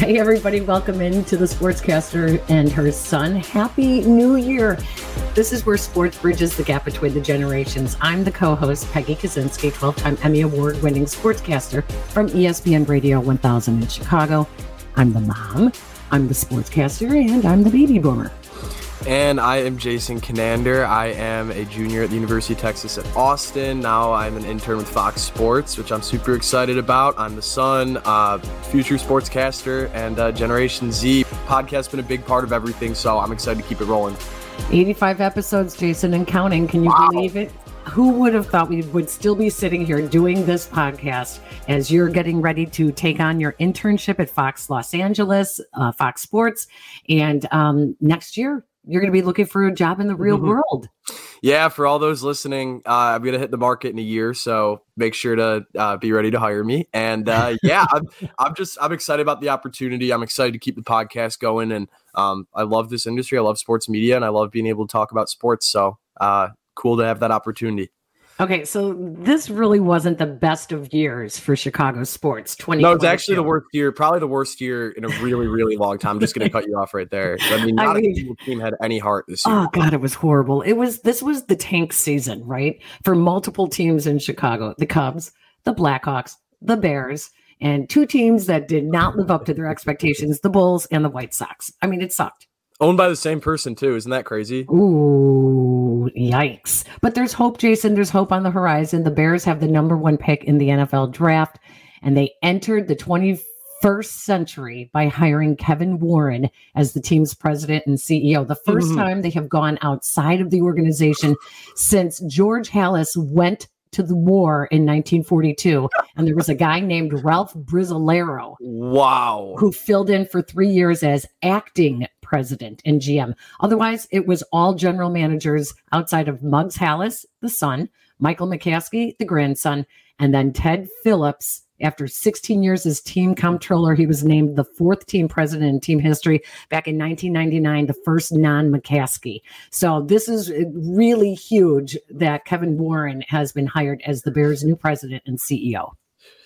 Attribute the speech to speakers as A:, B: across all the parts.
A: Hey, everybody, welcome into the Sportscaster and her son. Happy New Year. This is where sports bridges the gap between the generations. I'm the co host, Peggy Kusinski, 12 time Emmy Award winning sportscaster from ESPN Radio 1000 in Chicago. I'm the mom, I'm the sportscaster, and I'm the baby boomer.
B: And I am Jason Conander. I am a junior at the University of Texas at Austin. Now I'm an intern with Fox Sports, which I'm super excited about. I'm the son, uh, future sportscaster, and uh, Generation Z. Podcast's been a big part of everything, so I'm excited to keep it rolling.
A: 85 episodes, Jason, and counting. Can you wow. believe it? Who would have thought we would still be sitting here doing this podcast as you're getting ready to take on your internship at Fox Los Angeles, uh, Fox Sports, and um, next year you're going to be looking for a job in the real mm-hmm. world.
B: Yeah, for all those listening, uh, I'm going to hit the market in a year, so make sure to uh, be ready to hire me. And uh, yeah, I'm, I'm just I'm excited about the opportunity. I'm excited to keep the podcast going, and um, I love this industry. I love sports media, and I love being able to talk about sports. So uh, cool to have that opportunity.
A: Okay, so this really wasn't the best of years for Chicago sports. Twenty.
B: No, it's actually the worst year, probably the worst year in a really, really long time. I'm just going to cut you off right there. I mean, not I mean, a single team had any heart this year.
A: Oh God, it was horrible. It was this was the tank season, right, for multiple teams in Chicago: the Cubs, the Blackhawks, the Bears, and two teams that did not live up to their expectations: the Bulls and the White Sox. I mean, it sucked.
B: Owned by the same person too, isn't that crazy?
A: Ooh, yikes! But there's hope, Jason. There's hope on the horizon. The Bears have the number one pick in the NFL draft, and they entered the 21st century by hiring Kevin Warren as the team's president and CEO. The 1st mm-hmm. time they have gone outside of the organization since George Halas went to the war in 1942, and there was a guy named Ralph Brizzolara.
B: Wow.
A: Who filled in for three years as acting president and GM. Otherwise, it was all general managers outside of Muggs Halas, the son, Michael McCaskey, the grandson, and then Ted Phillips. After 16 years as team comptroller, he was named the fourth team president in team history back in 1999, the first non McCaskey. So, this is uh, really huge that Kevin Warren has been hired as the Bears' new president and CEO.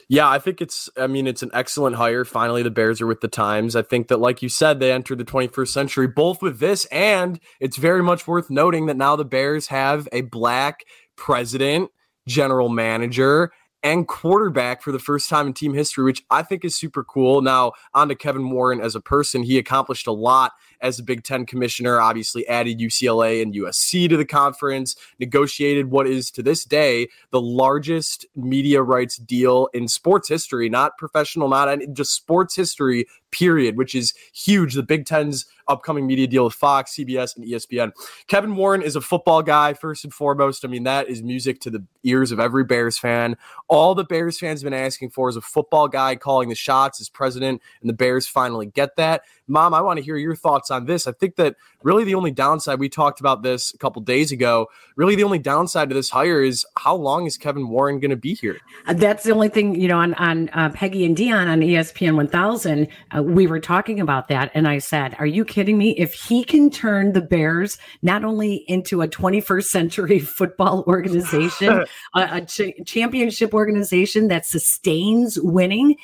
B: Yeah, I think it's. I mean, it's an excellent hire. Finally, the Bears are with the times. I think that, like you said, they entered the 21st century both with this, and it's very much worth noting that now the Bears have a black president, general manager, and quarterback for the first time in team history, which I think is super cool. Now, on to Kevin Warren as a person, he accomplished a lot as a Big Ten commissioner, obviously added UCLA and USC to the conference, negotiated what is to this day the largest media rights deal in sports history, not professional, not just sports history, period, which is huge. The Big Ten's upcoming media deal with Fox, CBS, and ESPN. Kevin Warren is a football guy, first and foremost. I mean, that is music to the ears of every Bears fan. All the Bears fans have been asking for is a football guy calling the shots as president, and the Bears finally get that. Mom, I want to hear your thoughts on this. I think that really the only downside, we talked about this a couple days ago, really the only downside to this hire is how long is Kevin Warren going to be here?
A: Uh, that's the only thing, you know, on, on uh, Peggy and Dion on ESPN 1000, uh, we were talking about that. And I said, Are you kidding me? If he can turn the Bears not only into a 21st century football organization, a, a ch- championship organization that sustains winning,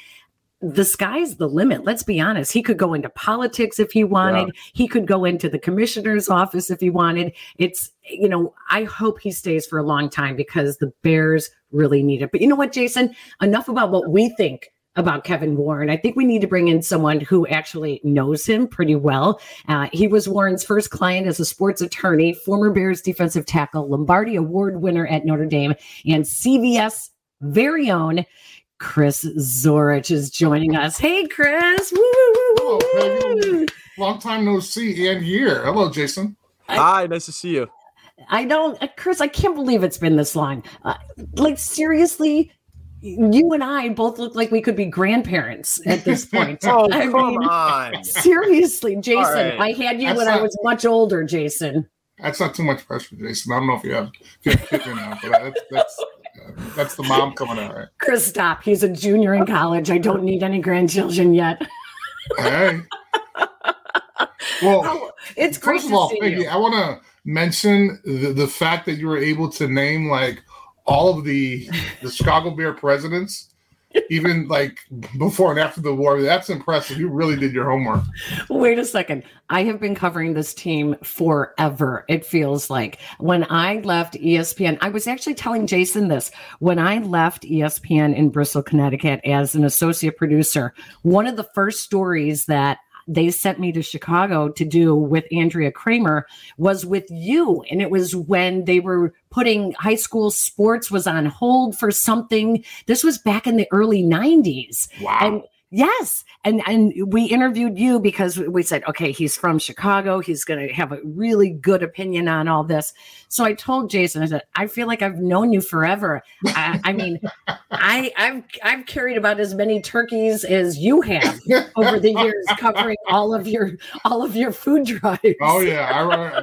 A: the sky's the limit. Let's be honest. He could go into politics if he wanted. Yeah. He could go into the commissioner's office if he wanted. It's, you know, I hope he stays for a long time because the Bears really need it. But you know what, Jason? Enough about what we think about Kevin Warren. I think we need to bring in someone who actually knows him pretty well. Uh, he was Warren's first client as a sports attorney, former Bears defensive tackle, Lombardi Award winner at Notre Dame, and CBS very own Chris Zorich is joining us. Hey, Chris.
C: Hello, Long time no see and hear. Hello, Jason.
B: Hi, nice to see you.
A: I don't, uh, Chris, I can't believe it's been this long. Uh, like, seriously, you and I both look like we could be grandparents at this point.
B: oh, I come mean, on.
A: Seriously, Jason, right. I had you that's when not, I was much older, Jason.
C: That's not too much pressure, Jason. I don't know if you have, if you have kids now, but that's, that's that's the mom coming out, right?
A: Chris, stop. He's a junior in college. I don't need any grandchildren yet.
C: hey. Well, oh, it's first of all, Peggy, I want to mention the, the fact that you were able to name like all of the the Chicago Bear presidents. Even like before and after the war. That's impressive. You really did your homework.
A: Wait a second. I have been covering this team forever. It feels like when I left ESPN, I was actually telling Jason this. When I left ESPN in Bristol, Connecticut as an associate producer, one of the first stories that they sent me to Chicago to do with Andrea Kremer was with you. And it was when they were putting high school sports was on hold for something. This was back in the early 90s.
C: Wow.
A: And Yes. And and we interviewed you because we said, okay, he's from Chicago. He's going to have a really good opinion on all this. So I told Jason, I said, I feel like I've known you forever. I, I mean, I I've I've carried about as many turkeys as you have over the years, covering all of your all of your food drives.
C: Oh yeah,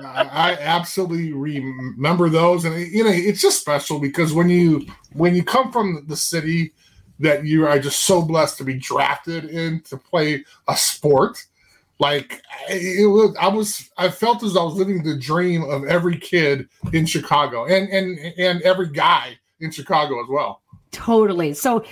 C: I I absolutely remember those, and you know, it's just special because when you when you come from the city that you are just so blessed to be drafted in to play a sport. Like it was, I was, I felt as I was living the dream of every kid in Chicago and and and every guy in Chicago as well.
A: Totally. So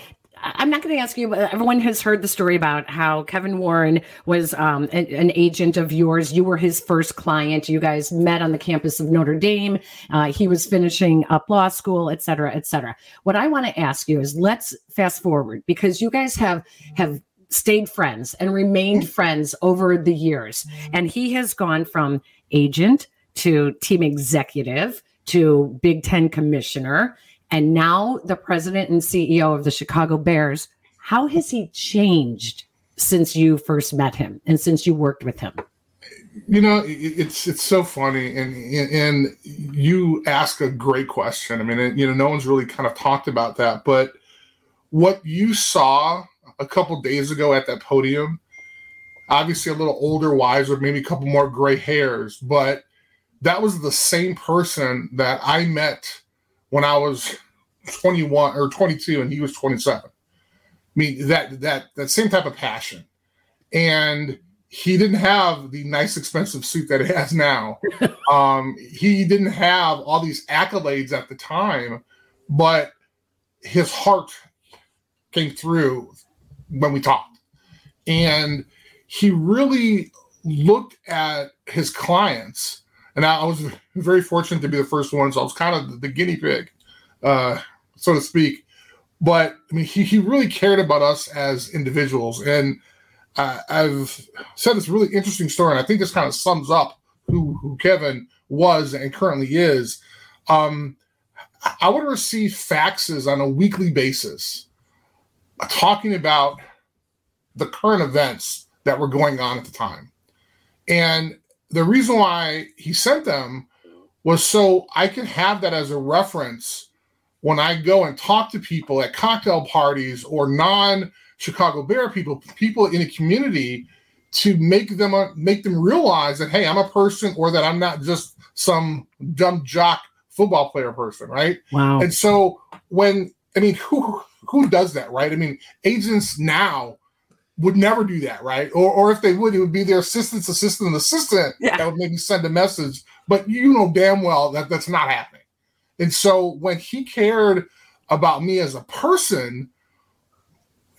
A: I'm not going to ask you, but everyone has heard the story about how Kevin Warren was um, an, an, agent of yours. You were his first client. You guys met on the campus of Notre Dame. Uh, he was finishing up law school, et cetera, et cetera. What I want to ask you is let's fast forward because you guys have have stayed friends and remained friends over the years. And he has gone from agent to team executive to Big Ten commissioner and now the president and CEO of the Chicago Bears. How has he changed since you first met him and since you worked with him?
C: You know, it's it's so funny, and and you ask a great question. I mean, you know, no one's really kind of talked about that, but what you saw a couple days ago at that podium, obviously a little older, wiser, maybe a couple more gray hairs, but that was the same person that I met when I was 21 or 22 and he was 27. I mean that that that same type of passion. And he didn't have the nice expensive suit that he has now. um, he didn't have all these accolades at the time, but his heart came through when we talked. And he really looked at his clients. And I was very fortunate to be the first one. So I was kind of the guinea pig uh, so to speak. But I mean, he, he really cared about us as individuals. And uh, I've said this really interesting story, and I think this kind of sums up who, who Kevin was and currently is. Um, I would receive faxes on a weekly basis talking about the current events that were going on at the time. And the reason why he sent them was so I could have that as a reference when I go and talk to people at cocktail parties or non Chicago Bear people, people in a community, to make them uh, make them realize that hey, I'm a person, or that I'm not just some dumb jock football player person, right?
A: Wow.
C: And so when I mean, who who does that, right? I mean, agents now would never do that, right? Or or if they would, it would be their assistant's assistant assistant yeah. that would maybe send a message. But you know damn well that that's not happening. And so when he cared about me as a person,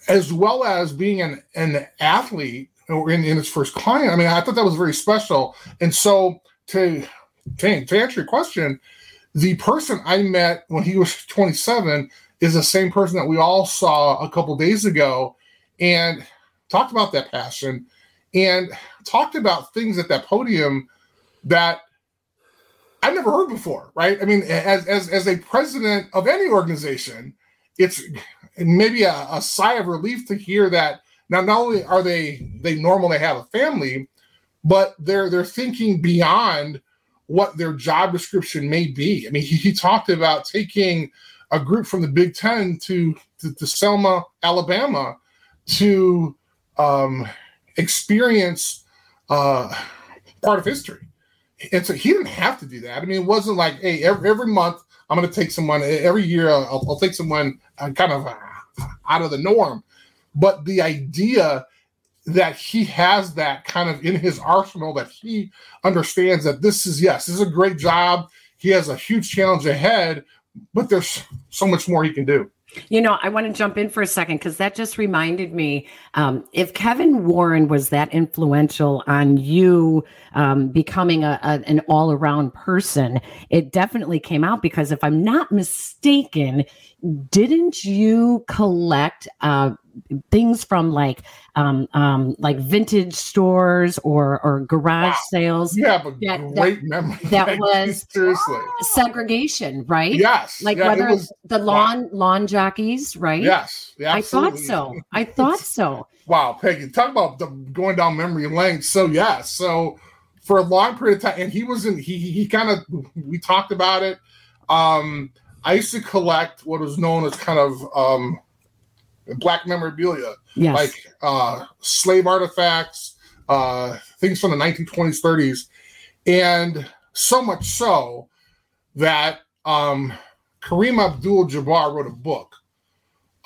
C: as well as being an, an athlete or in, in his first client, I mean, I thought that was very special. And so to, to, to answer your question, the person I met when he was 27 is the same person that we all saw a couple days ago and talked about that passion and talked about things at that podium that I've never heard before, right? I mean, as as as a president of any organization, it's maybe a, a sigh of relief to hear that now not only are they they normally have a family, but they're they're thinking beyond what their job description may be. I mean, he, he talked about taking a group from the Big Ten to to, to Selma, Alabama, to um, experience uh, part of history and so he didn't have to do that. I mean, it wasn't like, hey, every, every month I'm going to take someone, every year I'll, I'll take someone uh, kind of uh, out of the norm. But the idea that he has that kind of in his arsenal, that he understands that this is, yes, this is a great job. He has a huge challenge ahead, but there's so much more he can do.
A: You know, I want to jump in for a second because that just reminded me. Um, if Kevin Warren was that influential on you um, becoming a, a, an all around person, it definitely came out because if I'm not mistaken, didn't you collect uh, things from like um, um, like vintage stores or or garage wow. sales.
C: You have a that, great that, memory.
A: That was
C: seriously
A: segregation, right?
C: Yes.
A: Like
C: yeah,
A: whether was, the lawn wow. lawn jockeys, right?
C: Yes.
A: I thought so. I thought so.
C: Wow, Peggy, talk about the, going down memory lane. So yeah, so for a long period of time, and he was in. He he kind of we talked about it. Um, I used to collect what was known as kind of um, black memorabilia,
A: yes.
C: like uh, slave artifacts, uh, things from the 1920s, 30s, and so much so that um, Kareem Abdul-Jabbar wrote a book,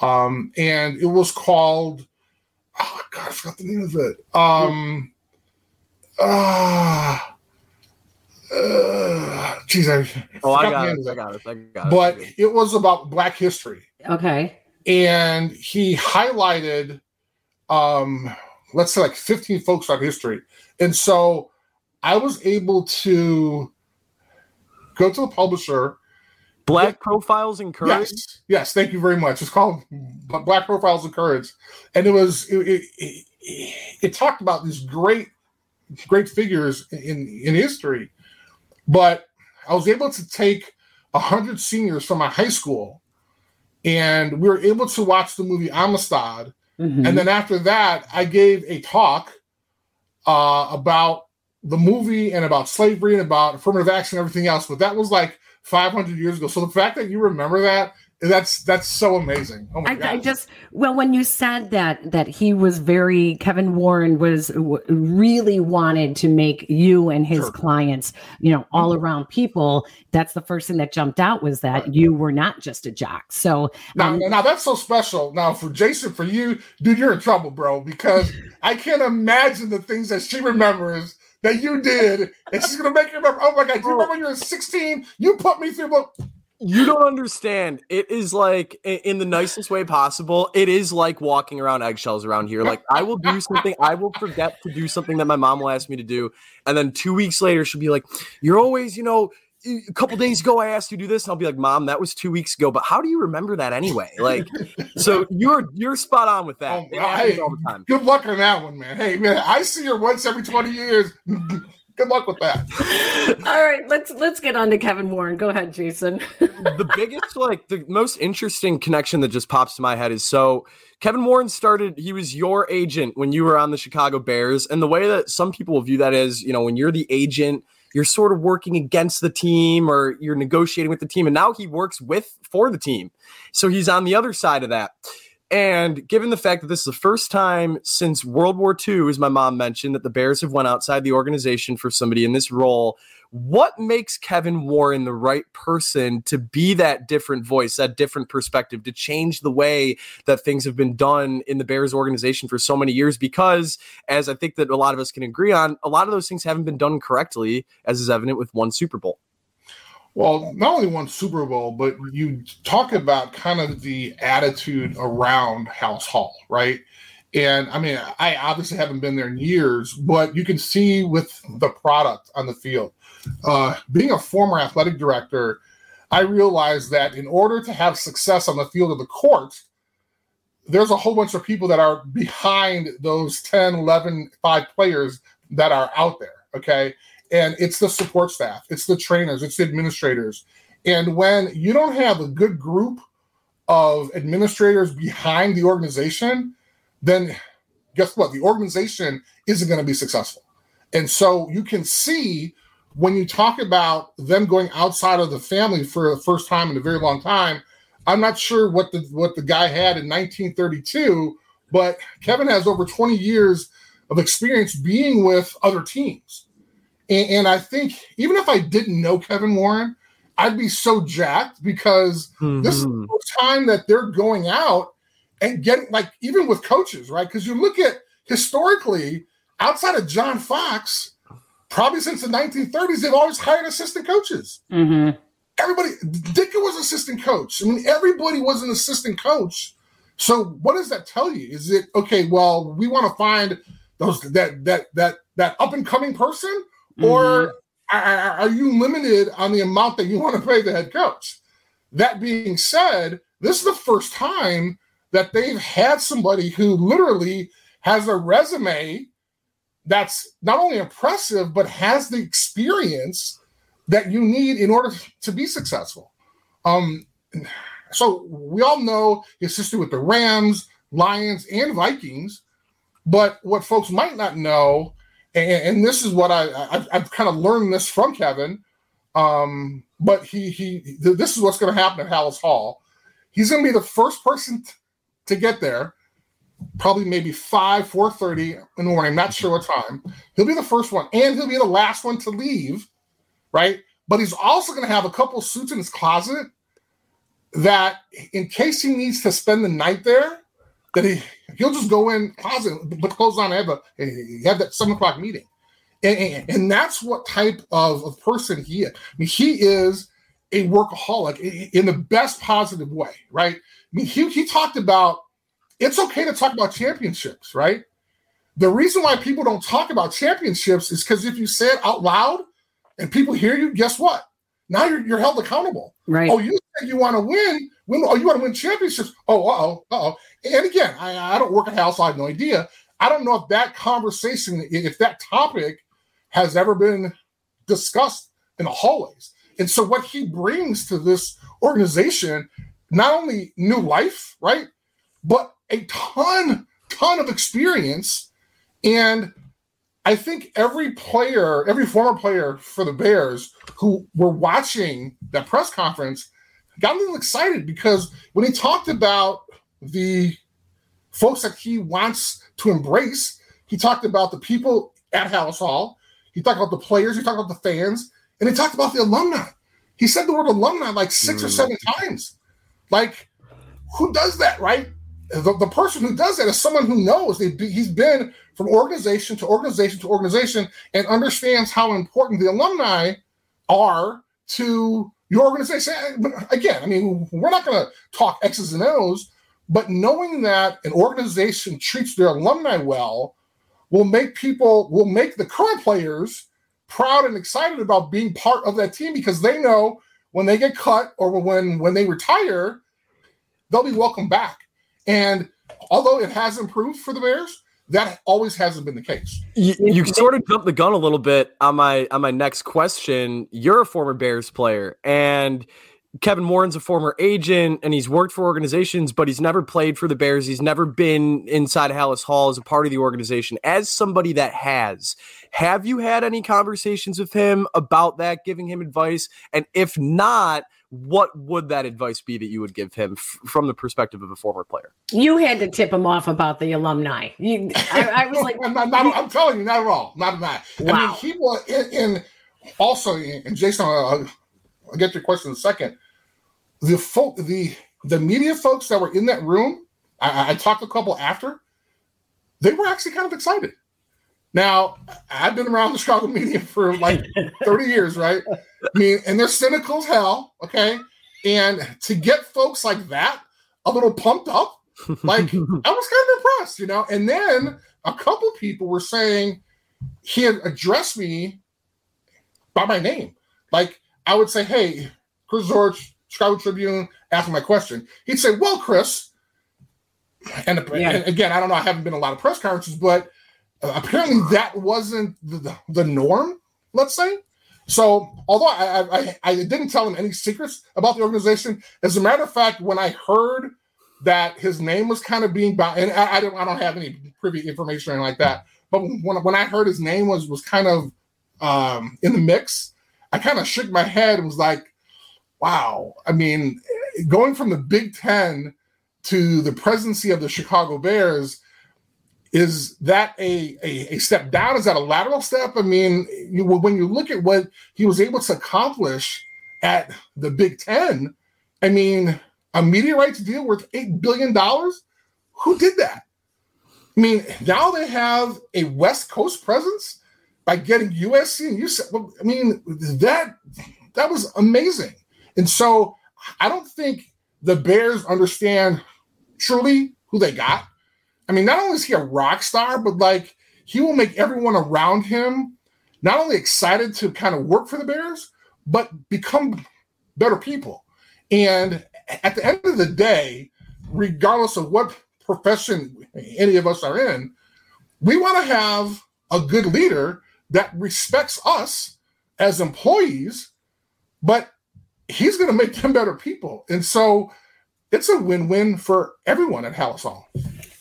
C: um, and it was called oh God, I forgot the name of it. Um, ah. Uh, geez, I,
B: oh, I got, it, I got it. I got it.
C: But it was about Black history.
A: Okay
C: and he highlighted um let's say like 15 folks on history. And so i was able to go to the publisher
B: black get, profiles and courage?
C: Yes yes thank you very much. It's called black profiles and courage. And it was it, it, it, it talked about these great great figures in in history. But i was able to take 100 seniors from my high school and we were able to watch the movie Amistad. Mm-hmm. And then after that, I gave a talk uh, about the movie and about slavery and about affirmative action and everything else. But that was like 500 years ago. So the fact that you remember that that's that's so amazing. Oh my
A: I, I, just well, when you said that that he was very Kevin Warren was w- really wanted to make you and his sure. clients, you know, all mm-hmm. around people. That's the first thing that jumped out was that right. you were not just a jock. So
C: now, um, now that's so special. Now for Jason, for you, dude, you're in trouble, bro, because I can't imagine the things that she remembers that you did, and she's gonna make you remember. Oh my god, do you remember when you were 16? You put me through
B: you don't understand. It is like in the nicest way possible. It is like walking around eggshells around here. Like I will do something, I will forget to do something that my mom will ask me to do, and then two weeks later she'll be like, "You're always, you know." A couple days ago, I asked you to do this, and I'll be like, "Mom, that was two weeks ago." But how do you remember that anyway? Like, so you're you're spot on with that.
C: Oh, hey, all the time. Good luck on that one, man. Hey, man, I see her once every twenty years. good luck with that.
A: All right, let's let's get on to Kevin Warren. Go ahead, Jason.
B: the biggest, like the most interesting connection that just pops to my head is so Kevin Warren started, he was your agent when you were on the Chicago Bears. And the way that some people view that is, you know, when you're the agent, you're sort of working against the team or you're negotiating with the team. And now he works with for the team. So he's on the other side of that. And given the fact that this is the first time since World War II, as my mom mentioned, that the Bears have went outside the organization for somebody in this role, what makes Kevin Warren the right person to be that different voice, that different perspective, to change the way that things have been done in the Bears organization for so many years? Because, as I think that a lot of us can agree on, a lot of those things haven't been done correctly, as is evident with one Super Bowl.
C: Well, not only one Super Bowl, but you talk about kind of the attitude around Halas Hall, right? And I mean, I obviously haven't been there in years, but you can see with the product on the field. Uh, being a former athletic director, I realized that in order to have success on the field of the court, there's a whole bunch of people that are behind those 10, 11, 5 players that are out there. Okay and it's the support staff, it's the trainers, it's the administrators. And when you don't have a good group of administrators behind the organization, then guess what? The organization isn't going to be successful. And so you can see when you talk about them going outside of the family for the first time in a very long time. I'm not sure what the what the guy had in 1932, but Kevin has over 20 years of experience being with other teams. And, and, I think even if I didn't know Kevin Warren, I'd be so jacked because mm-hmm. this is the time that they're going out and getting like even with coaches, right? Because you look at historically outside of John Fox, probably since the 1930s, they've always hired assistant coaches.
A: Mm-hmm.
C: everybody, Ditka was assistant coach. I mean, everybody was an assistant coach. So what does that tell you? Is it okay? Well, we want to find those that that that that up and coming person, or mm-hmm. are, are you limited on the amount that you want to pay the head coach? That being said, this is the first time that they've had somebody who literally has a resume that's not only impressive but has the experience that you need in order to be successful. Um, so we all know his history with the Rams, Lions, and Vikings. But what folks might not know, and, and this is what I I've, I've, kind of learned this from Kevin. Um, but he he this is what's going to happen at Halas Hall. He's going to be the first person t- to get there probably maybe 5 4.30 in the morning not sure what time he'll be the first one and he'll be the last one to leave right but he's also going to have a couple suits in his closet that in case he needs to spend the night there that he he'll just go in closet put clothes on and have, a, have that 7 o'clock meeting and, and, and, that's what type of, of person he is I mean, he is a workaholic in the best positive way right I mean, he, he talked about it's okay to talk about championships, right? The reason why people don't talk about championships is because if you say it out loud and people hear you, guess what? Now you're, you're held accountable.
A: Right.
C: Oh, you you want to win. win oh, you want to win championships. Oh, uh oh, uh oh. And again, I, I don't work at Halas. I have no idea. I don't know if that conversation, if that topic has ever been discussed in the hallways. And so, what he brings to this organization, not only new life, right, but a ton, ton of experience. And I think every player, every former player for the Bears who were watching that press conference got a little excited because when he talked about the folks that he wants to embrace, he talked about the people at Halas Hall, he talked about the players, he talked about the fans, and he talked about the alumni. He said the word alumni like six mm. or seven times. Like, who does that, right? the, the person who does that is someone who knows they, he's been from organization to organization to organization and understands how important the alumni are to your organization. Again, I mean, we're not going to talk X's and O's, but knowing that an organization treats their alumni well will make people, will make the current players proud and excited about being part of that team because they know when they get cut or when when they retire, they'll be welcome back. And although it has improved for the Bears, that always hasn't been the case.
B: You, you, sort of jumped the gun a little bit on my on my next question. You're a former Bears player, and Kevin Warren's a former agent, and he's worked for organizations, but he's never played for the Bears. He's never been inside Halas Hall as a part of the organization. As somebody that has, have you had any conversations with him about that, giving him advice? And if not, what would that advice be that you would give him f- from the perspective of a former player?
A: You had to tip him off about the alumni. You, I, I was like,
C: I'm, not, not, I'm, telling you, not at all, not at that. Wow. I mean, he was in, in also, and Jason, uh, I'll, I'll, get your question in a second. The folk, the the media folks that were in that room, I, I talked to a couple after. They were actually kind of excited. Now, I've been around the Chicago media for like 30 years, right? I mean, and they're cynical as hell, okay? And to get folks like that a little pumped up, like I was kind of impressed, you know. And then a couple people were saying he had addressed me by my name. Like I would say, "Hey, Chris Zorich, Chicago Tribune, ask my question." He'd say, "Well, Chris," and, yeah. and again, I don't know. I haven't been a lot of press conferences, but apparently that wasn't the, the, norm. Let's say so, although I, I, I didn't tell him any secrets about the organization, as a matter of fact, when I heard that his name was kind of being bound, and I, I don't I don't have any privy information or anything like that, but when when I heard his name was was kind of um, in the mix, I kind of shook my head and was like, "Wow!" I mean, going from the Big Ten to the presidency of the Chicago Bears is that a, a, a, step down? Is that a lateral step? I mean, you, when you look at what he was able to accomplish at the Big Ten, I mean, a media rights deal worth $8 billion? Who did that? I mean, now they have a West Coast presence by getting USC and UCLA. I mean, that that was amazing. And so I don't think the Bears understand truly who they got. I mean, not only is he a rock star, but like he will make everyone around him not only excited to kind of work for the Bears, but become better people. And at the end of the day, regardless of what profession any of us are in, we want to have a good leader that respects us as employees, but he's going to make them better people. And so it's a win-win for everyone at Halas Hall.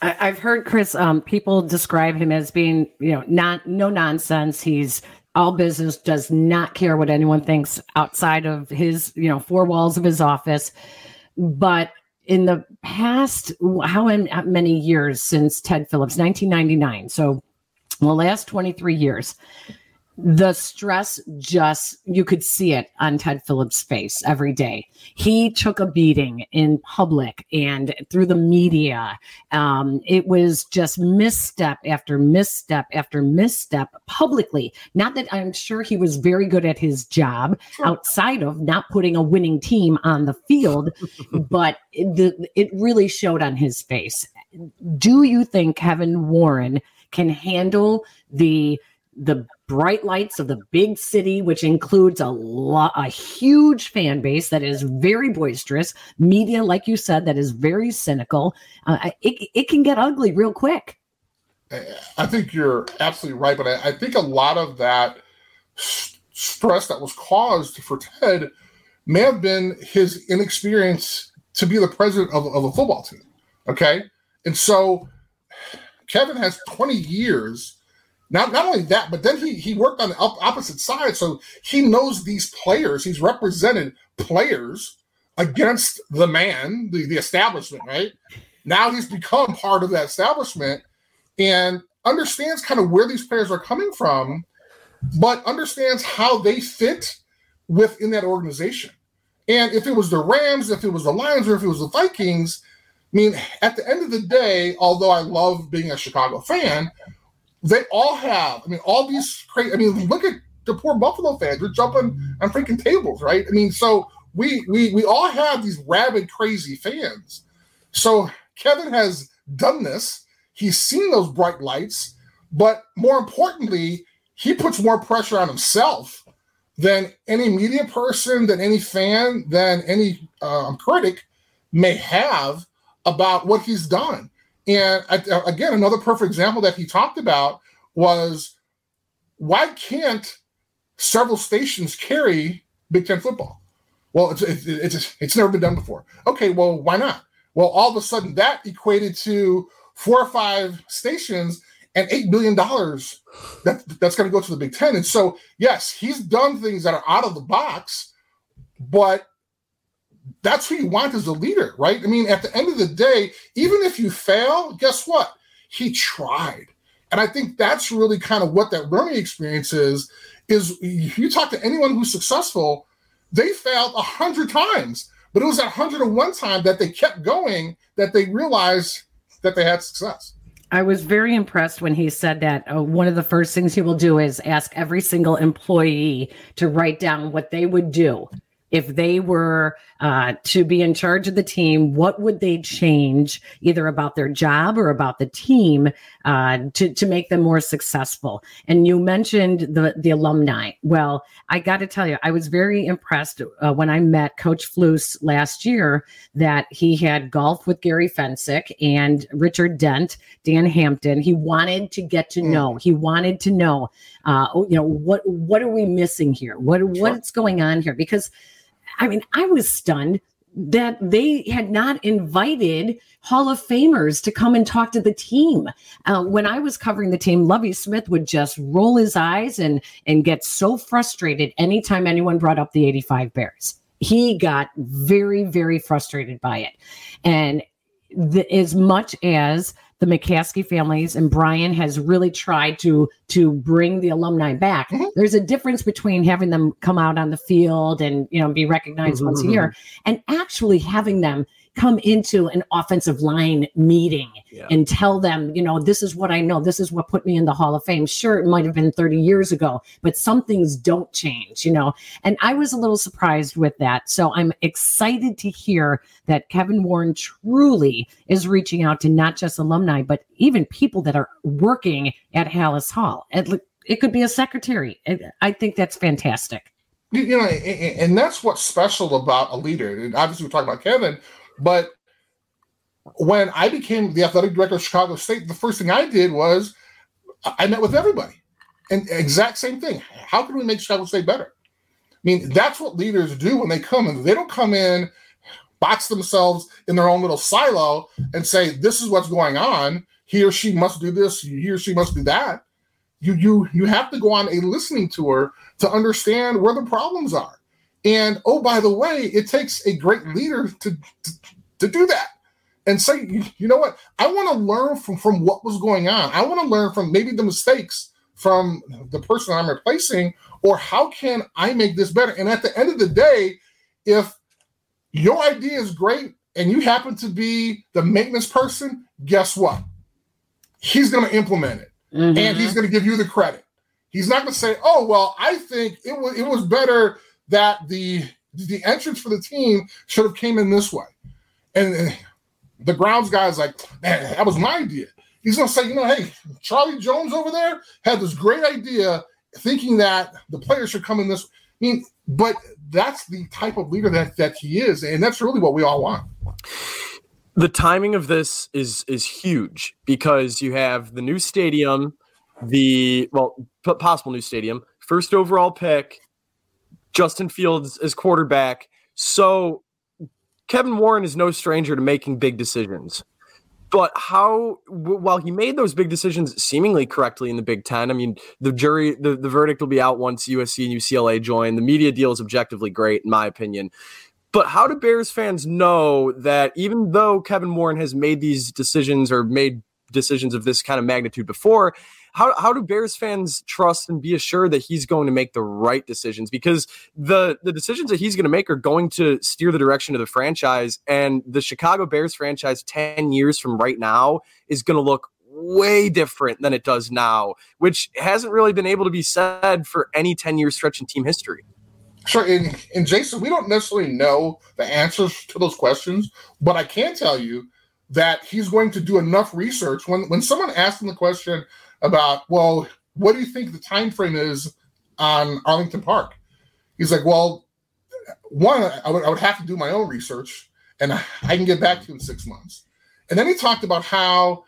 A: I've heard Chris. Um, people describe him as being, you know, not no nonsense. He's all business. Does not care what anyone thinks outside of his, you know, four walls of his office. But in the past, how many years since Ted Phillips, 1999? So, the last 23 years, the stress just you could see it on Ted Phillips' face every day. He took a beating in public and through the media. Um, it was just misstep after misstep after misstep publicly. Not that I'm sure he was very good at his job outside of not putting a winning team on the field, but the, it really showed on his face. Do you think Kevin Warren can handle the the bright lights of the big city, which includes a lot, a huge fan base that is very boisterous, media, like you said, that is very cynical. Uh, it, it can get ugly real quick.
C: I think you're absolutely right, but I, I think a lot of that stress that was caused for Ted may have been his inexperience to be the president of, of a football team. Okay. And so Kevin has 20 years not not only that, but then he he worked on the opposite side, so he knows these players. He's represented players against the man, the, the establishment, right? Now he's become part of that establishment and understands kind of where these players are coming from, but understands how they fit within that organization. And if it was the Rams, if it was the Lions, or if it was the Vikings, I mean, at the end of the day, although I love being a Chicago fan, they all have. I mean, all these crazy. I mean, look at the poor Buffalo fans. They're jumping on freaking tables, right? I mean, so we we we all have these rabid, crazy fans. So Kevin has done this. He's seen those bright lights, but more importantly, he puts more pressure on himself than any media person, than any fan, than any um, critic may have about what he's done. And again, another perfect example that he talked about was why can't several stations carry Big Ten football? Well, it's it's it's, it's never been done before. Okay, well, why not? Well, all of a sudden that equated to four or five stations and eight billion dollars that that's going to go to the Big Ten. And so, yes, he's done things that are out of the box, but that's who you want as a leader, right? I mean, at the end of the day, even if you fail, guess what? He tried. And I think that's really kind of what that learning experience is. Is you talk to anyone who's successful, they failed a hundred times, but it was that hundred and one time that they kept going that they realized that they had success.
A: I was very impressed when he said that uh, one of the first things he will do is ask every single employee to write down what they would do if they were uh, to be in charge of the team, what would they change either about their job or about the team uh, to, to make them more successful? And you mentioned the, the alumni. Well, I got to tell you, I was very impressed uh, when I met Coach Flus last year that he had golf with Gary Fencik and Richard Dent, Dan Hampton. He wanted to get to mm. know, he wanted to know, uh, you know, what, what are we missing here? What, what's going on here? Because I mean, I was stunned that they had not invited Hall of Famers to come and talk to the team. Uh, when I was covering the team, Lovie Smith would just roll his eyes and and get so frustrated anytime anyone brought up the 85 Bears. He got very, very frustrated by it. And the, as much as the McCaskey families and Brian has really tried to to bring the alumni back. Mm-hmm. There's a difference between having them come out on the field and you know be recognized mm-hmm. once a year mm-hmm. and actually having them come into an offensive line meeting yeah. and tell them, you know, this is what I know. This is what put me in the Hall of Fame. Sure, it might have been 30 years ago, but some things don't change, you know. And I was a little surprised with that. So I'm excited to hear that Kevin Warren truly is reaching out to not just alumni, but even people that are working at Halas Hall. It could be a secretary. I think that's fantastic.
C: You know, and that's what's special about a leader. And obviously, we're talking about Kevin, but when I became the athletic director of Chicago State, the first thing I did was I met with everybody. And exact same thing. How can we make Chicago State better? I mean, that's what leaders do when they come in. They don't come in, box themselves in their own little silo, and say, This is what's going on. He or she must do this, he or she must do that. You you you have to go on a listening tour to understand where the problems are. And oh, by the way, it takes a great leader to, to, to do that and say, you know what, I want to learn from, from what was going on. I want to learn from maybe the mistakes from the person I'm replacing, or how can I make this better? And at the end of the day, if your idea is great and you happen to be the maintenance person, guess what? He's going to implement it mm-hmm. and he's going to give you the credit. He's not going to say, "Oh, well, I think it was it was better that the the entrance for the team should have came in this way. And eh, the grounds guy's like, man, that was my idea. He's gonna say, you know, hey, Charlie Jones over there had this great idea, thinking that the players should come in this. I mean, but that's the type of leader that that he is, and that's really what we all want.
B: The timing of this is is huge because you have the new stadium, the well, possible new stadium, first overall pick, Justin Fields as quarterback. So Kevin Warren is no stranger to making big decisions. But how, while he made those big decisions seemingly correctly in the Big Ten, I mean, the jury, the, the verdict will be out once USC and UCLA join. The media deal is objectively great, in my opinion. But how do Bears fans know that even though Kevin Warren has made these decisions or made decisions of this kind of magnitude before, how how do Bears fans trust and be assured that he's going to make the right decisions? Because the the decisions that he's going to make are going to steer the direction of the franchise, and the Chicago Bears franchise ten years from right now is going to look way different than it does now, which hasn't really been able to be said for any ten year stretch in team history.
C: Sure, and, and Jason, we don't necessarily know the answers to those questions, but I can tell you that he's going to do enough research. When when someone asks him the question, about, well, what do you think the time frame is on Arlington Park? He's like, well, one, I would, I would have to do my own research, and I, can get back to you in six months. And then he talked about how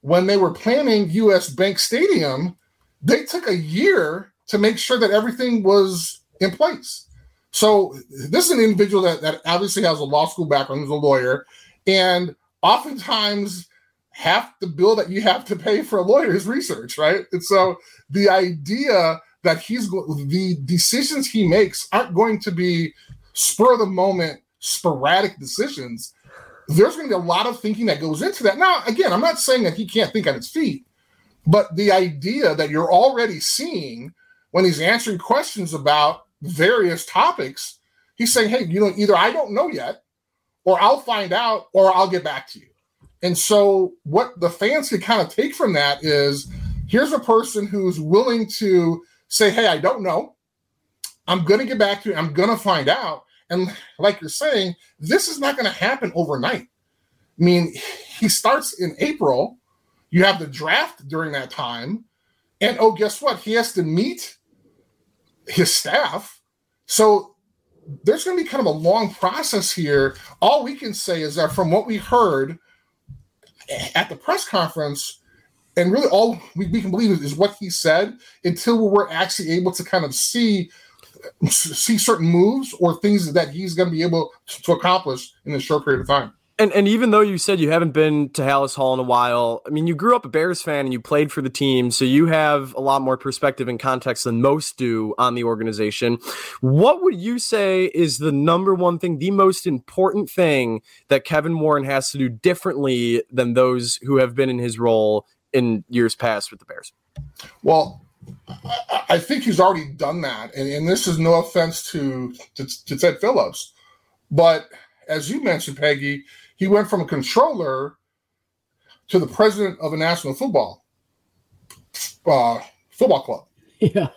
C: when they were planning US Bank Stadium, they took a year to make sure that everything was in place. So this is an individual that, that obviously has a law school background, he's a lawyer, and oftentimes half the bill that you have to pay for a lawyer is research, right? And so the idea that he's the decisions he makes aren't going to be spur of the moment, sporadic decisions. There's going to be a lot of thinking that goes into that. Now, again, I'm not saying that he can't think on his feet, but the idea that you're already seeing when he's answering questions about various topics, he's saying, hey, you know, either I don't know yet, or I'll find out, or I'll get back to you. And so, what the fans can kind of take from that is here's a person who's willing to say, Hey, I don't know. I'm going to get back to you. I'm going to find out. And like you're saying, this is not going to happen overnight. I mean, he starts in April. You have the draft during that time. And oh, guess what? He has to meet his staff. So there's going to be kind of a long process here. All we can say is that from what we heard, at the press conference, and really all we, we can believe is, is what he said until we're actually able to kind of see see certain moves or things that he's going to be able to accomplish in a short period of time.
B: And and even though you said you haven't been to Halas Hall in a while, I mean, you grew up a Bears fan and you played for the team, so you have a lot more perspective and context than most do on the organization. What would you say is the number one thing, the most important thing that Kevin Warren has to do differently than those who have been in his role in years past with the Bears?
C: Well, I think he's already done that, and, and this is no offense to, to, to Ted Phillips, but as you mentioned, Peggy he went from a controller to the president of a national football uh, football club.
A: Yeah.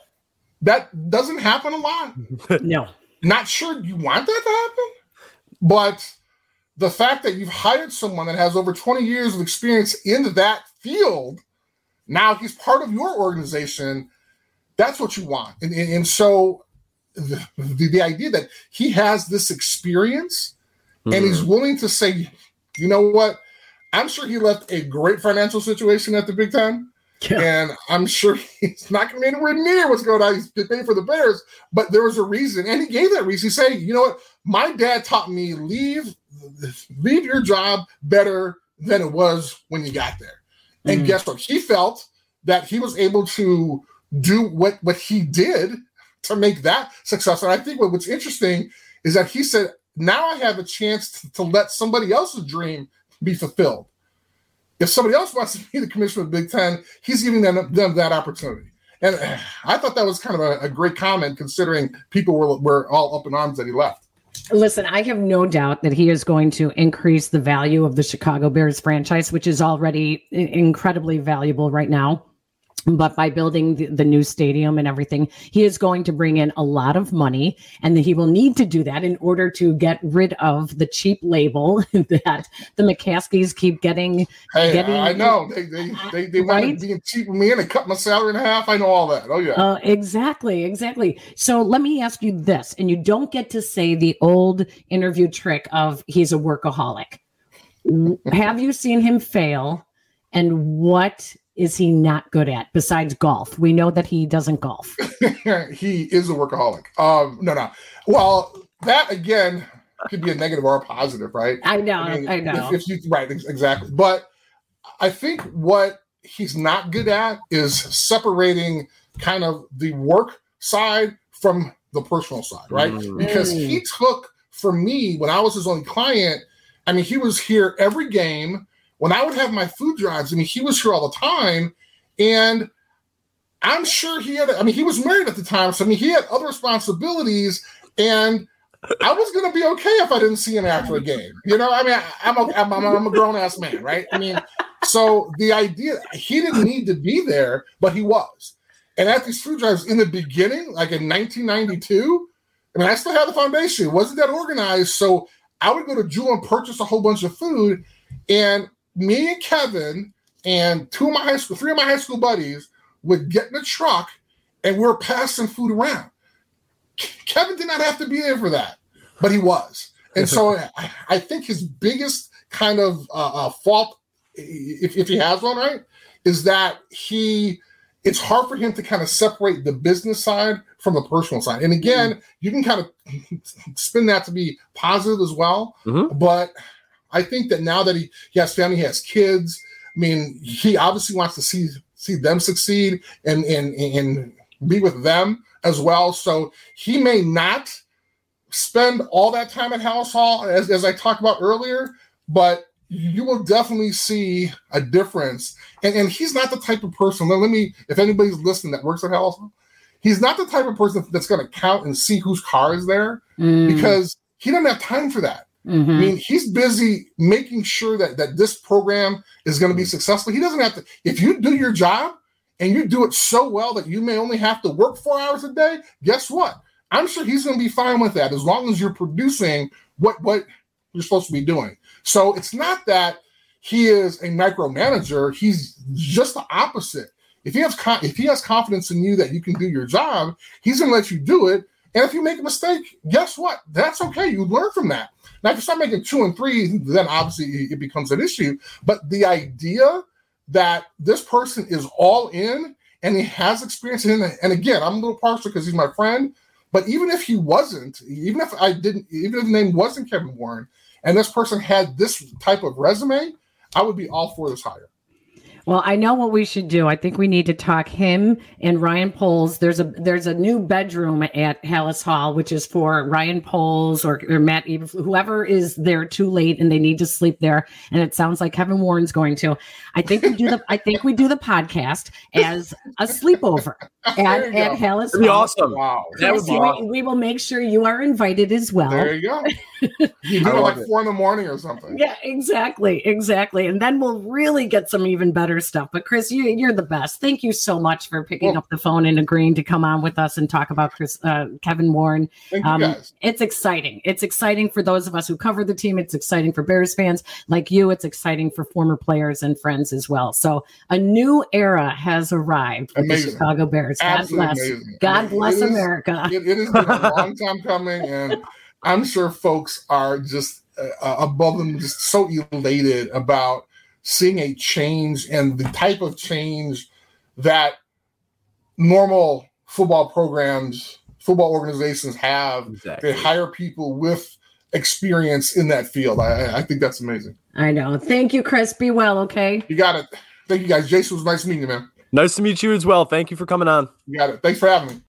C: That doesn't happen a lot.
A: no.
C: Not sure you want that to happen, but the fact that you've hired someone that has over 20 years of experience in that field, now he's part of your organization. That's what you want. And, and, and so the, the, the, idea that he has this experience mm-hmm. and he's mm-hmm. willing to say, you know what? I'm sure he left a great financial situation at the Big Ten. Yeah. And I'm sure he's not going to be anywhere near what's going on. He's paying for the Bears, but there was a reason, and he gave that reason. He said, "You know what? My dad taught me leave, leave your job better than it was when you got there." Mm. And guess what? He felt that he was able to do what what he did to make that successful. And I think what, what's interesting is that he said, "Now I have a chance to, to let somebody else's dream be fulfilled." If somebody else wants to be the commissioner of the Big Ten, he's giving them, them that opportunity. And uh, I thought that was kind of a, a great comment considering people were, were all up in arms that he left.
A: Listen, I have no doubt that he is going to increase the value of the Chicago Bears franchise, which is already incredibly valuable right now but by building the, the, new stadium and everything, he is going to bring in a lot of money, and he will need to do that in order to get rid of the cheap label that the McCaskeys keep getting.
C: Hey,
A: getting,
C: I know they they they, they right? being cheap with me, and they cut my salary in half. I know all that. Oh yeah,
A: uh, exactly, exactly. So let me ask you this, and you don't get to say the old interview trick of he's a workaholic. Have you seen him fail? And what is he not good at besides golf? We know that he doesn't golf.
C: he is a workaholic. Um, no, no. Well, that again could be a negative or a positive, right?
A: I know, I, mean, I know.
C: If, if you, right, exactly. But I think what he's not good at is separating kind of the work side from the personal side, right? Mm. Because he took for me when I was his only client. I mean, he was here every game when I would have my food drives, I mean, he was here all the time. And I'm sure he had, I mean, he was married at the time. So, I mean, he had other responsibilities. And I was going to be okay if I didn't see him after a game. You know, I mean, I'm a, I'm, I'm a grown ass man, right? I mean, so the idea, he didn't need to be there, but he was. And at these food drives in the beginning, like in 1992, I mean, I still had the foundation. It wasn't that organized. So I would go to Jewel and purchase a whole bunch of food. And me and Kevin and two of my high school, three of my high school buddies would get in the truck and we were passing food around. Kevin did not have to be there for that, but he was. And so I think his biggest kind of uh, uh, fault, if, if he has one, right, is that he it's hard for him to kind of separate the business side from the personal side. And again, mm-hmm. you can kind of spin that to be positive as well. Mm-hmm. But I think that now that he, he has family, he has kids. I mean, he obviously wants to see see them succeed and and and be with them as well. So he may not spend all that time at Halas Hall as, as I talked about earlier, but you will definitely see a difference. And, and he's not the type of person. Let, let me, if anybody's listening that works at Halas Hall, he's not the type of person that's going to count and see whose car is there mm. because he doesn't have time for that. Mm-hmm. I mean, he's busy making sure that that this program is going to be successful. He doesn't have to. If you do your job and you do it so well that you may only have to work four hours a day, guess what? I'm sure he's going to be fine with that as long as you're producing what what you're supposed to be doing. So it's not that he is a micromanager. He's just the opposite. If he has if he has confidence in you that you can do your job, he's going to let you do it. And if you make a mistake, guess what? That's okay. You learn from that. Now, if you start making two and three, then obviously it becomes an issue. But the idea that this person is all in and he has experience in and again, I'm a little partial because he's my friend. But even if he wasn't, even if I didn't, even if the name wasn't Kevin Warren, and this person had this type of resume, I would be all for this hire.
A: Well, I know what we should do. I think we need to talk him and Ryan Poles. There's a there's a new bedroom at Halas Hall, which is for Ryan Poles or, or Matt whoever is there too late and they need to sleep there. And it sounds like Kevin Warren's going to. I think we do the I think we do the podcast as a sleepover. at, at Halas.
B: That'd be awesome.
C: Wow.
B: That would be
A: we,
B: awesome.
A: we will make sure you are invited as well.
C: There you go. You do it like
B: it.
C: four in the morning or something.
A: Yeah, exactly, exactly, and then we'll really get some even better stuff. But Chris, you, you're the best. Thank you so much for picking
C: Well-
A: up the phone and agreeing to come on with us and talk about Chris, uh, Kevin Warren.
C: Thank you
A: Um,
C: guys.
A: it's exciting. It's exciting for those of us who cover the team. It's exciting for Bears fans like you. It's exciting for former players and friends as well. So a new era has arrived with
C: Amazing.
A: the Chicago Bears. God
C: Absolutely
A: bless.
C: amazing.
A: God
C: It
A: bless
C: is-
A: America.
C: It, it has been a long time coming, and I'm sure folks are just uh, above them, just so elated about seeing a change and the type of change that normal football programs, football organizations have.
B: Exactly.
C: They hire people with experience in that field. I, I think that's amazing.
A: I know. Thank you, Chris. Be well, okay?
C: You got it. Thank you guys. Jason it was nice meeting you, man.
B: Nice to meet you as well. Thank you for coming on.
C: You got it. Thanks for having me.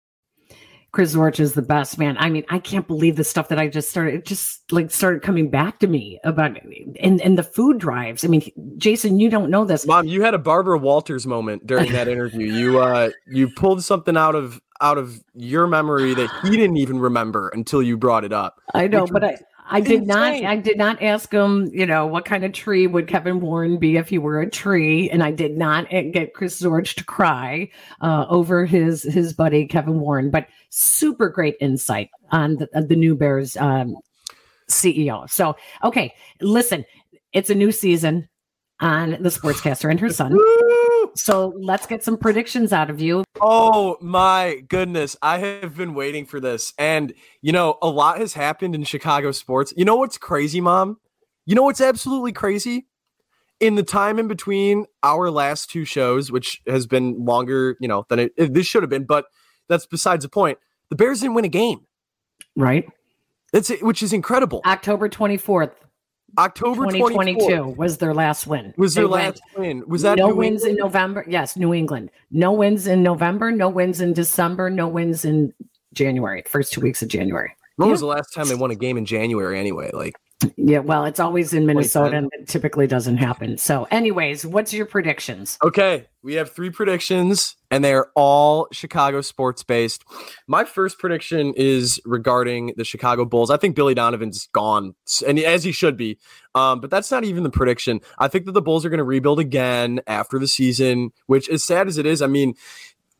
A: Chris Zorich is the best man. I mean, I can't believe the stuff that I just started. It just like started coming back to me about and and the food drives. I mean, Jason, you don't know this.
B: Mom, you had a Barbara Walters moment during that interview. You uh you pulled something out of out of your memory that he didn't even remember until you brought it up.
A: I know,
B: which
A: but I, I did not. I did not ask him. You know, what kind of tree would Kevin Warren be if he were a tree? And I did not get Chris Zorich to cry uh, over his his buddy Kevin Warren. But super great insight on the, uh, the new Bears um, CEO. So, okay, listen, it's a new season on the Sportscaster and her son. So let's get some predictions out of you.
B: Oh my goodness. I have been waiting for this. And, you know, a lot has happened in Chicago sports. You know what's crazy, mom? You know what's absolutely crazy? In the time in between our last two shows, which has been longer, you know, than it, it- this should have been, but that's besides the point. The Bears didn't win a game.
A: Right,
B: That's it, which is incredible.
A: October twenty fourth,
B: October
A: twenty
B: 24th
A: twenty two was their last win.
B: was their
A: went-
B: last win. Was that
A: no
B: New
A: wins in November? Yes, New England. No wins in November. No wins in December. No wins in January. First two weeks of January.
B: When was the last time they won a game in January anyway? Like
A: Yeah, well, it's always in Minnesota, and it typically doesn't happen. So, anyways, what's your predictions?
B: Okay, we have three predictions, and they are all Chicago sports based. My first prediction is regarding the Chicago Bulls. I think Billy Donovan's gone, and as he should be. Um, but that's not even the prediction. I think that the Bulls are going to rebuild again after the season, which, as sad as it is, I mean,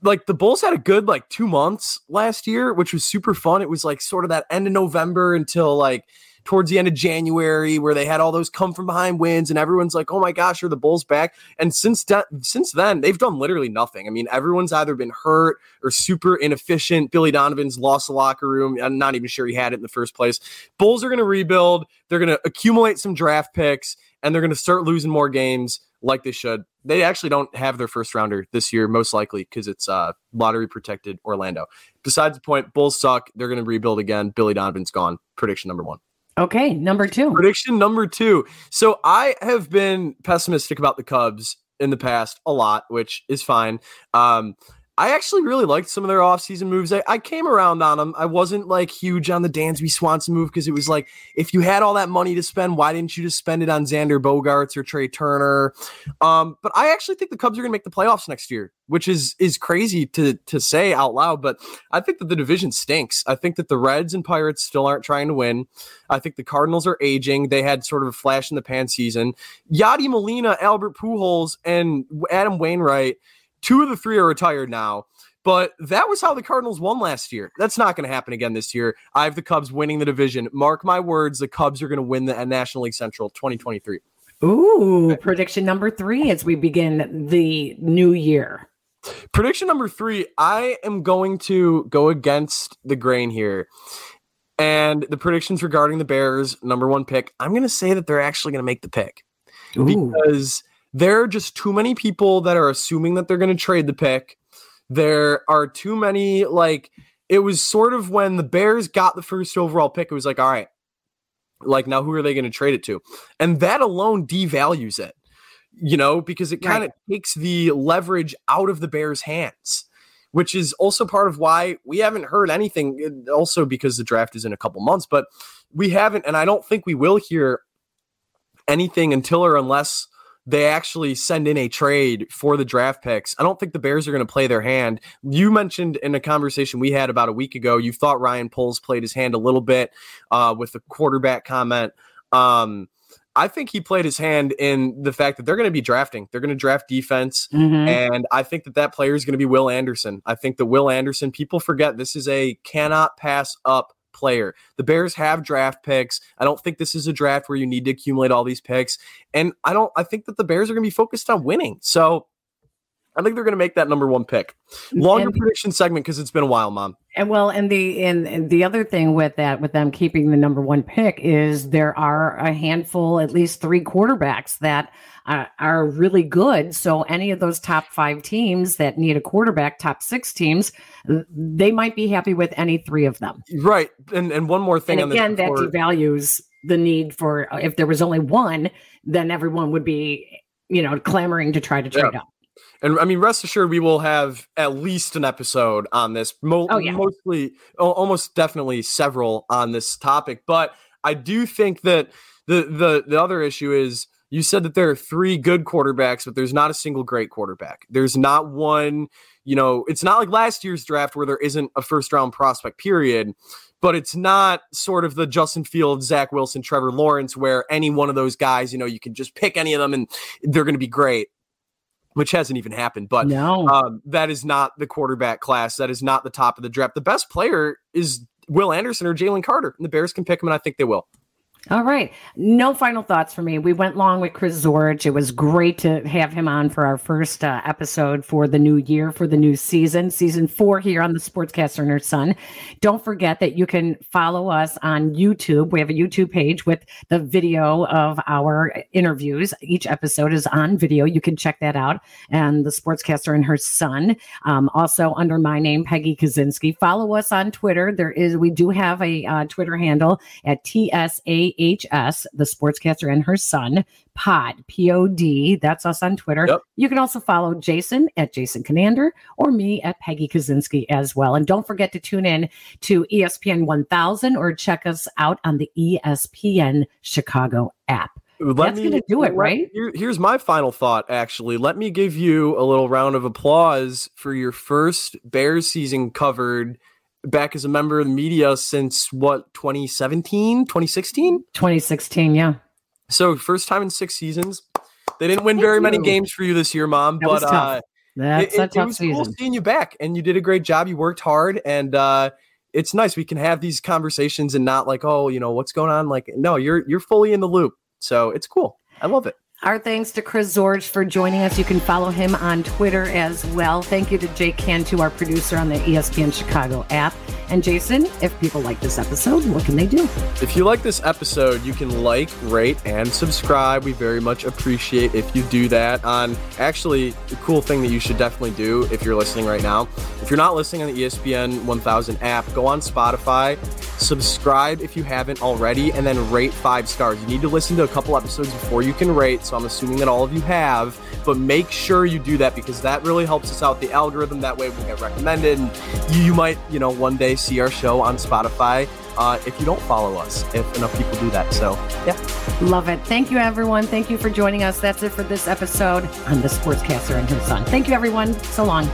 B: like the Bulls had a good like two months last year, which was super fun. It was like sort of that end of November until like towards the end of January, where they had all those come from behind wins, and everyone's like, "Oh my gosh, are the Bulls back?" And since that, since then, they've done literally nothing. I mean, everyone's either been hurt or super inefficient. Billy Donovan's lost the locker room. I'm not even sure he had it in the first place. Bulls are going to rebuild. They're going to accumulate some draft picks, and they're going to start losing more games like they should. They actually don't have their first rounder this year, most likely because it's uh, lottery protected Orlando. Besides the point, Bulls suck. They're going to rebuild again. Billy Donovan's gone. Prediction number one.
A: Okay, number two.
B: Prediction number two. So I have been pessimistic about the Cubs in the past a lot, which is fine. Um, I actually really liked some of their offseason moves. I, I came around on them. I wasn't like huge on the Dansby Swanson move because it was like, if you had all that money to spend, why didn't you just spend it on Xander Bogaerts or Trea Turner? Um, but I actually think the Cubs are going to make the playoffs next year, which is is crazy to to say out loud. But I think that the division stinks. I think that the Reds and Pirates still aren't trying to win. I think the Cardinals are aging. They had sort of a flash in the pan season. Yadi Molina, Albert Pujols, and Adam Wainwright. Two of the three are retired now. But that was how the Cardinals won last year. That's not going to happen again this year. I have the Cubs winning the division. Mark my words, the Cubs are going to win the uh, National League Central 2023.
A: Ooh, prediction number three as we begin the new year.
B: Prediction number three I am going to go against the grain here. And the predictions regarding the Bears, number one pick, I'm going to say that they're actually going to make the pick
A: Ooh.
B: because there are just too many people that are assuming that they're going to trade the pick. There are too many, like, it was sort of when the Bears got the first overall pick, it was like, all right, like, now who are they going to trade it to? And that alone devalues it, you know, because it kind of takes the leverage out of the Bears' hands, which is also part of why we haven't heard anything. uh, Also, because the draft is in a couple months, but we haven't, and I don't think we will hear anything until or unless they actually send in a trade for the draft picks. I don't think the Bears are going to play their hand. You mentioned in a conversation we had about a week ago, you thought Ryan Poles played his hand a little bit uh, with the quarterback comment. Um, I think he played his hand in the fact that they're going to be drafting. They're going to draft defense. Mm-hmm. And I think that that player is going to be Will Anderson. I think that Will Anderson, people forget this is a cannot pass up player. The Bears have draft picks. I don't think this is a draft where you need to accumulate all these picks. And I don't, I think that the Bears are going to be focused on winning. So I think they're going to make that number one pick. Longer prediction segment because it's been a while, Mom.
A: And well, and the and, and, the other thing with that, with them keeping the number one pick, is there are a handful, at least three quarterbacks that uh, are really good. So any of those top five teams that need a quarterback, top six teams, they might be happy with any three of them.
B: Right. And and one more thing.
A: And again, that devalues the need for if there was only one, then everyone would be you know clamoring to try to trade yeah. up.
B: And I mean, rest assured, we will have at least an episode on this. Mo- oh, yeah. Mostly, almost definitely several on this topic. But I do think that the the the other issue is you said that there are three good quarterbacks, but there's not a single great quarterback. There's not one. You know, it's not like last year's draft where there isn't a first round prospect. Period but it's not sort of the Justin Fields, Zach Wilson, Trevor Lawrence, where any one of those guys, you know, you can just pick any of them and they're going to be great which hasn't even happened. But no. um, that is not the quarterback class. That is not the top of the draft. The best player is Will Anderson or Jalen Carter, and the Bears can pick him, and I think they will.
A: All right. No final thoughts for me. We went long with Chris Zorich. It was great to have him on for our first uh, episode for the new year, for the new season, season four here on the Sportscaster and Her Son. Don't forget that you can follow us on YouTube. We have a YouTube page with the video of our interviews. Each episode is on video. You can check that out. And the Sportscaster and Her Son. Um, also under my name, Peggy Kusinski. Follow us on Twitter. There is, we do have a uh, Twitter handle at TSA HS, the sportscaster and her son, Pod, P O D. That's us on Twitter. Yep. You can also follow Jason at Jason Conander or me at Peggy Kusinski as well. And don't forget to tune in to ESPN 1000 or check us out on the ESPN Chicago app. Let That's going to do it, right?
B: Here, here's my final thought, actually. Let me give you a little round of applause for your first Bears season covered back as a member of the media since what 2017 2016
A: 2016 yeah.
B: So first time in six seasons. They didn't win Thank very you. many games for you this year mom that but uh
A: that's it, a tough
B: it was
A: season.
B: cool seeing you back and you did a great job. You worked hard and uh it's nice. We can have these conversations and not like oh you know what's going on? Like no you're you're fully in the loop. So it's cool. I love it
A: our thanks to Chris Zorich for joining us. You can follow him on Twitter as well. Thank you to Jake Cantu, our producer on the ESPN Chicago app. And Jason, if people like this episode, what can they do?
B: If you like this episode, you can like, rate, and subscribe. We very much appreciate if you do that. On actually, the cool thing that you should definitely do if you're listening right now, if you're not listening on the ESPN 1000 app, go on Spotify, subscribe if you haven't already, and then rate five stars. You need to listen to a couple episodes before you can rate. So I'm assuming that all of you have, but make sure you do that because that really helps us out the algorithm. That way we get recommended. And you, might, you know, one day see our show on Spotify uh, if you don't follow us, if enough people do that. So, yeah.
A: Love it. Thank you, everyone. Thank you for joining us. That's it for this episode on The Sportscaster and His Son. Thank you, everyone. So long.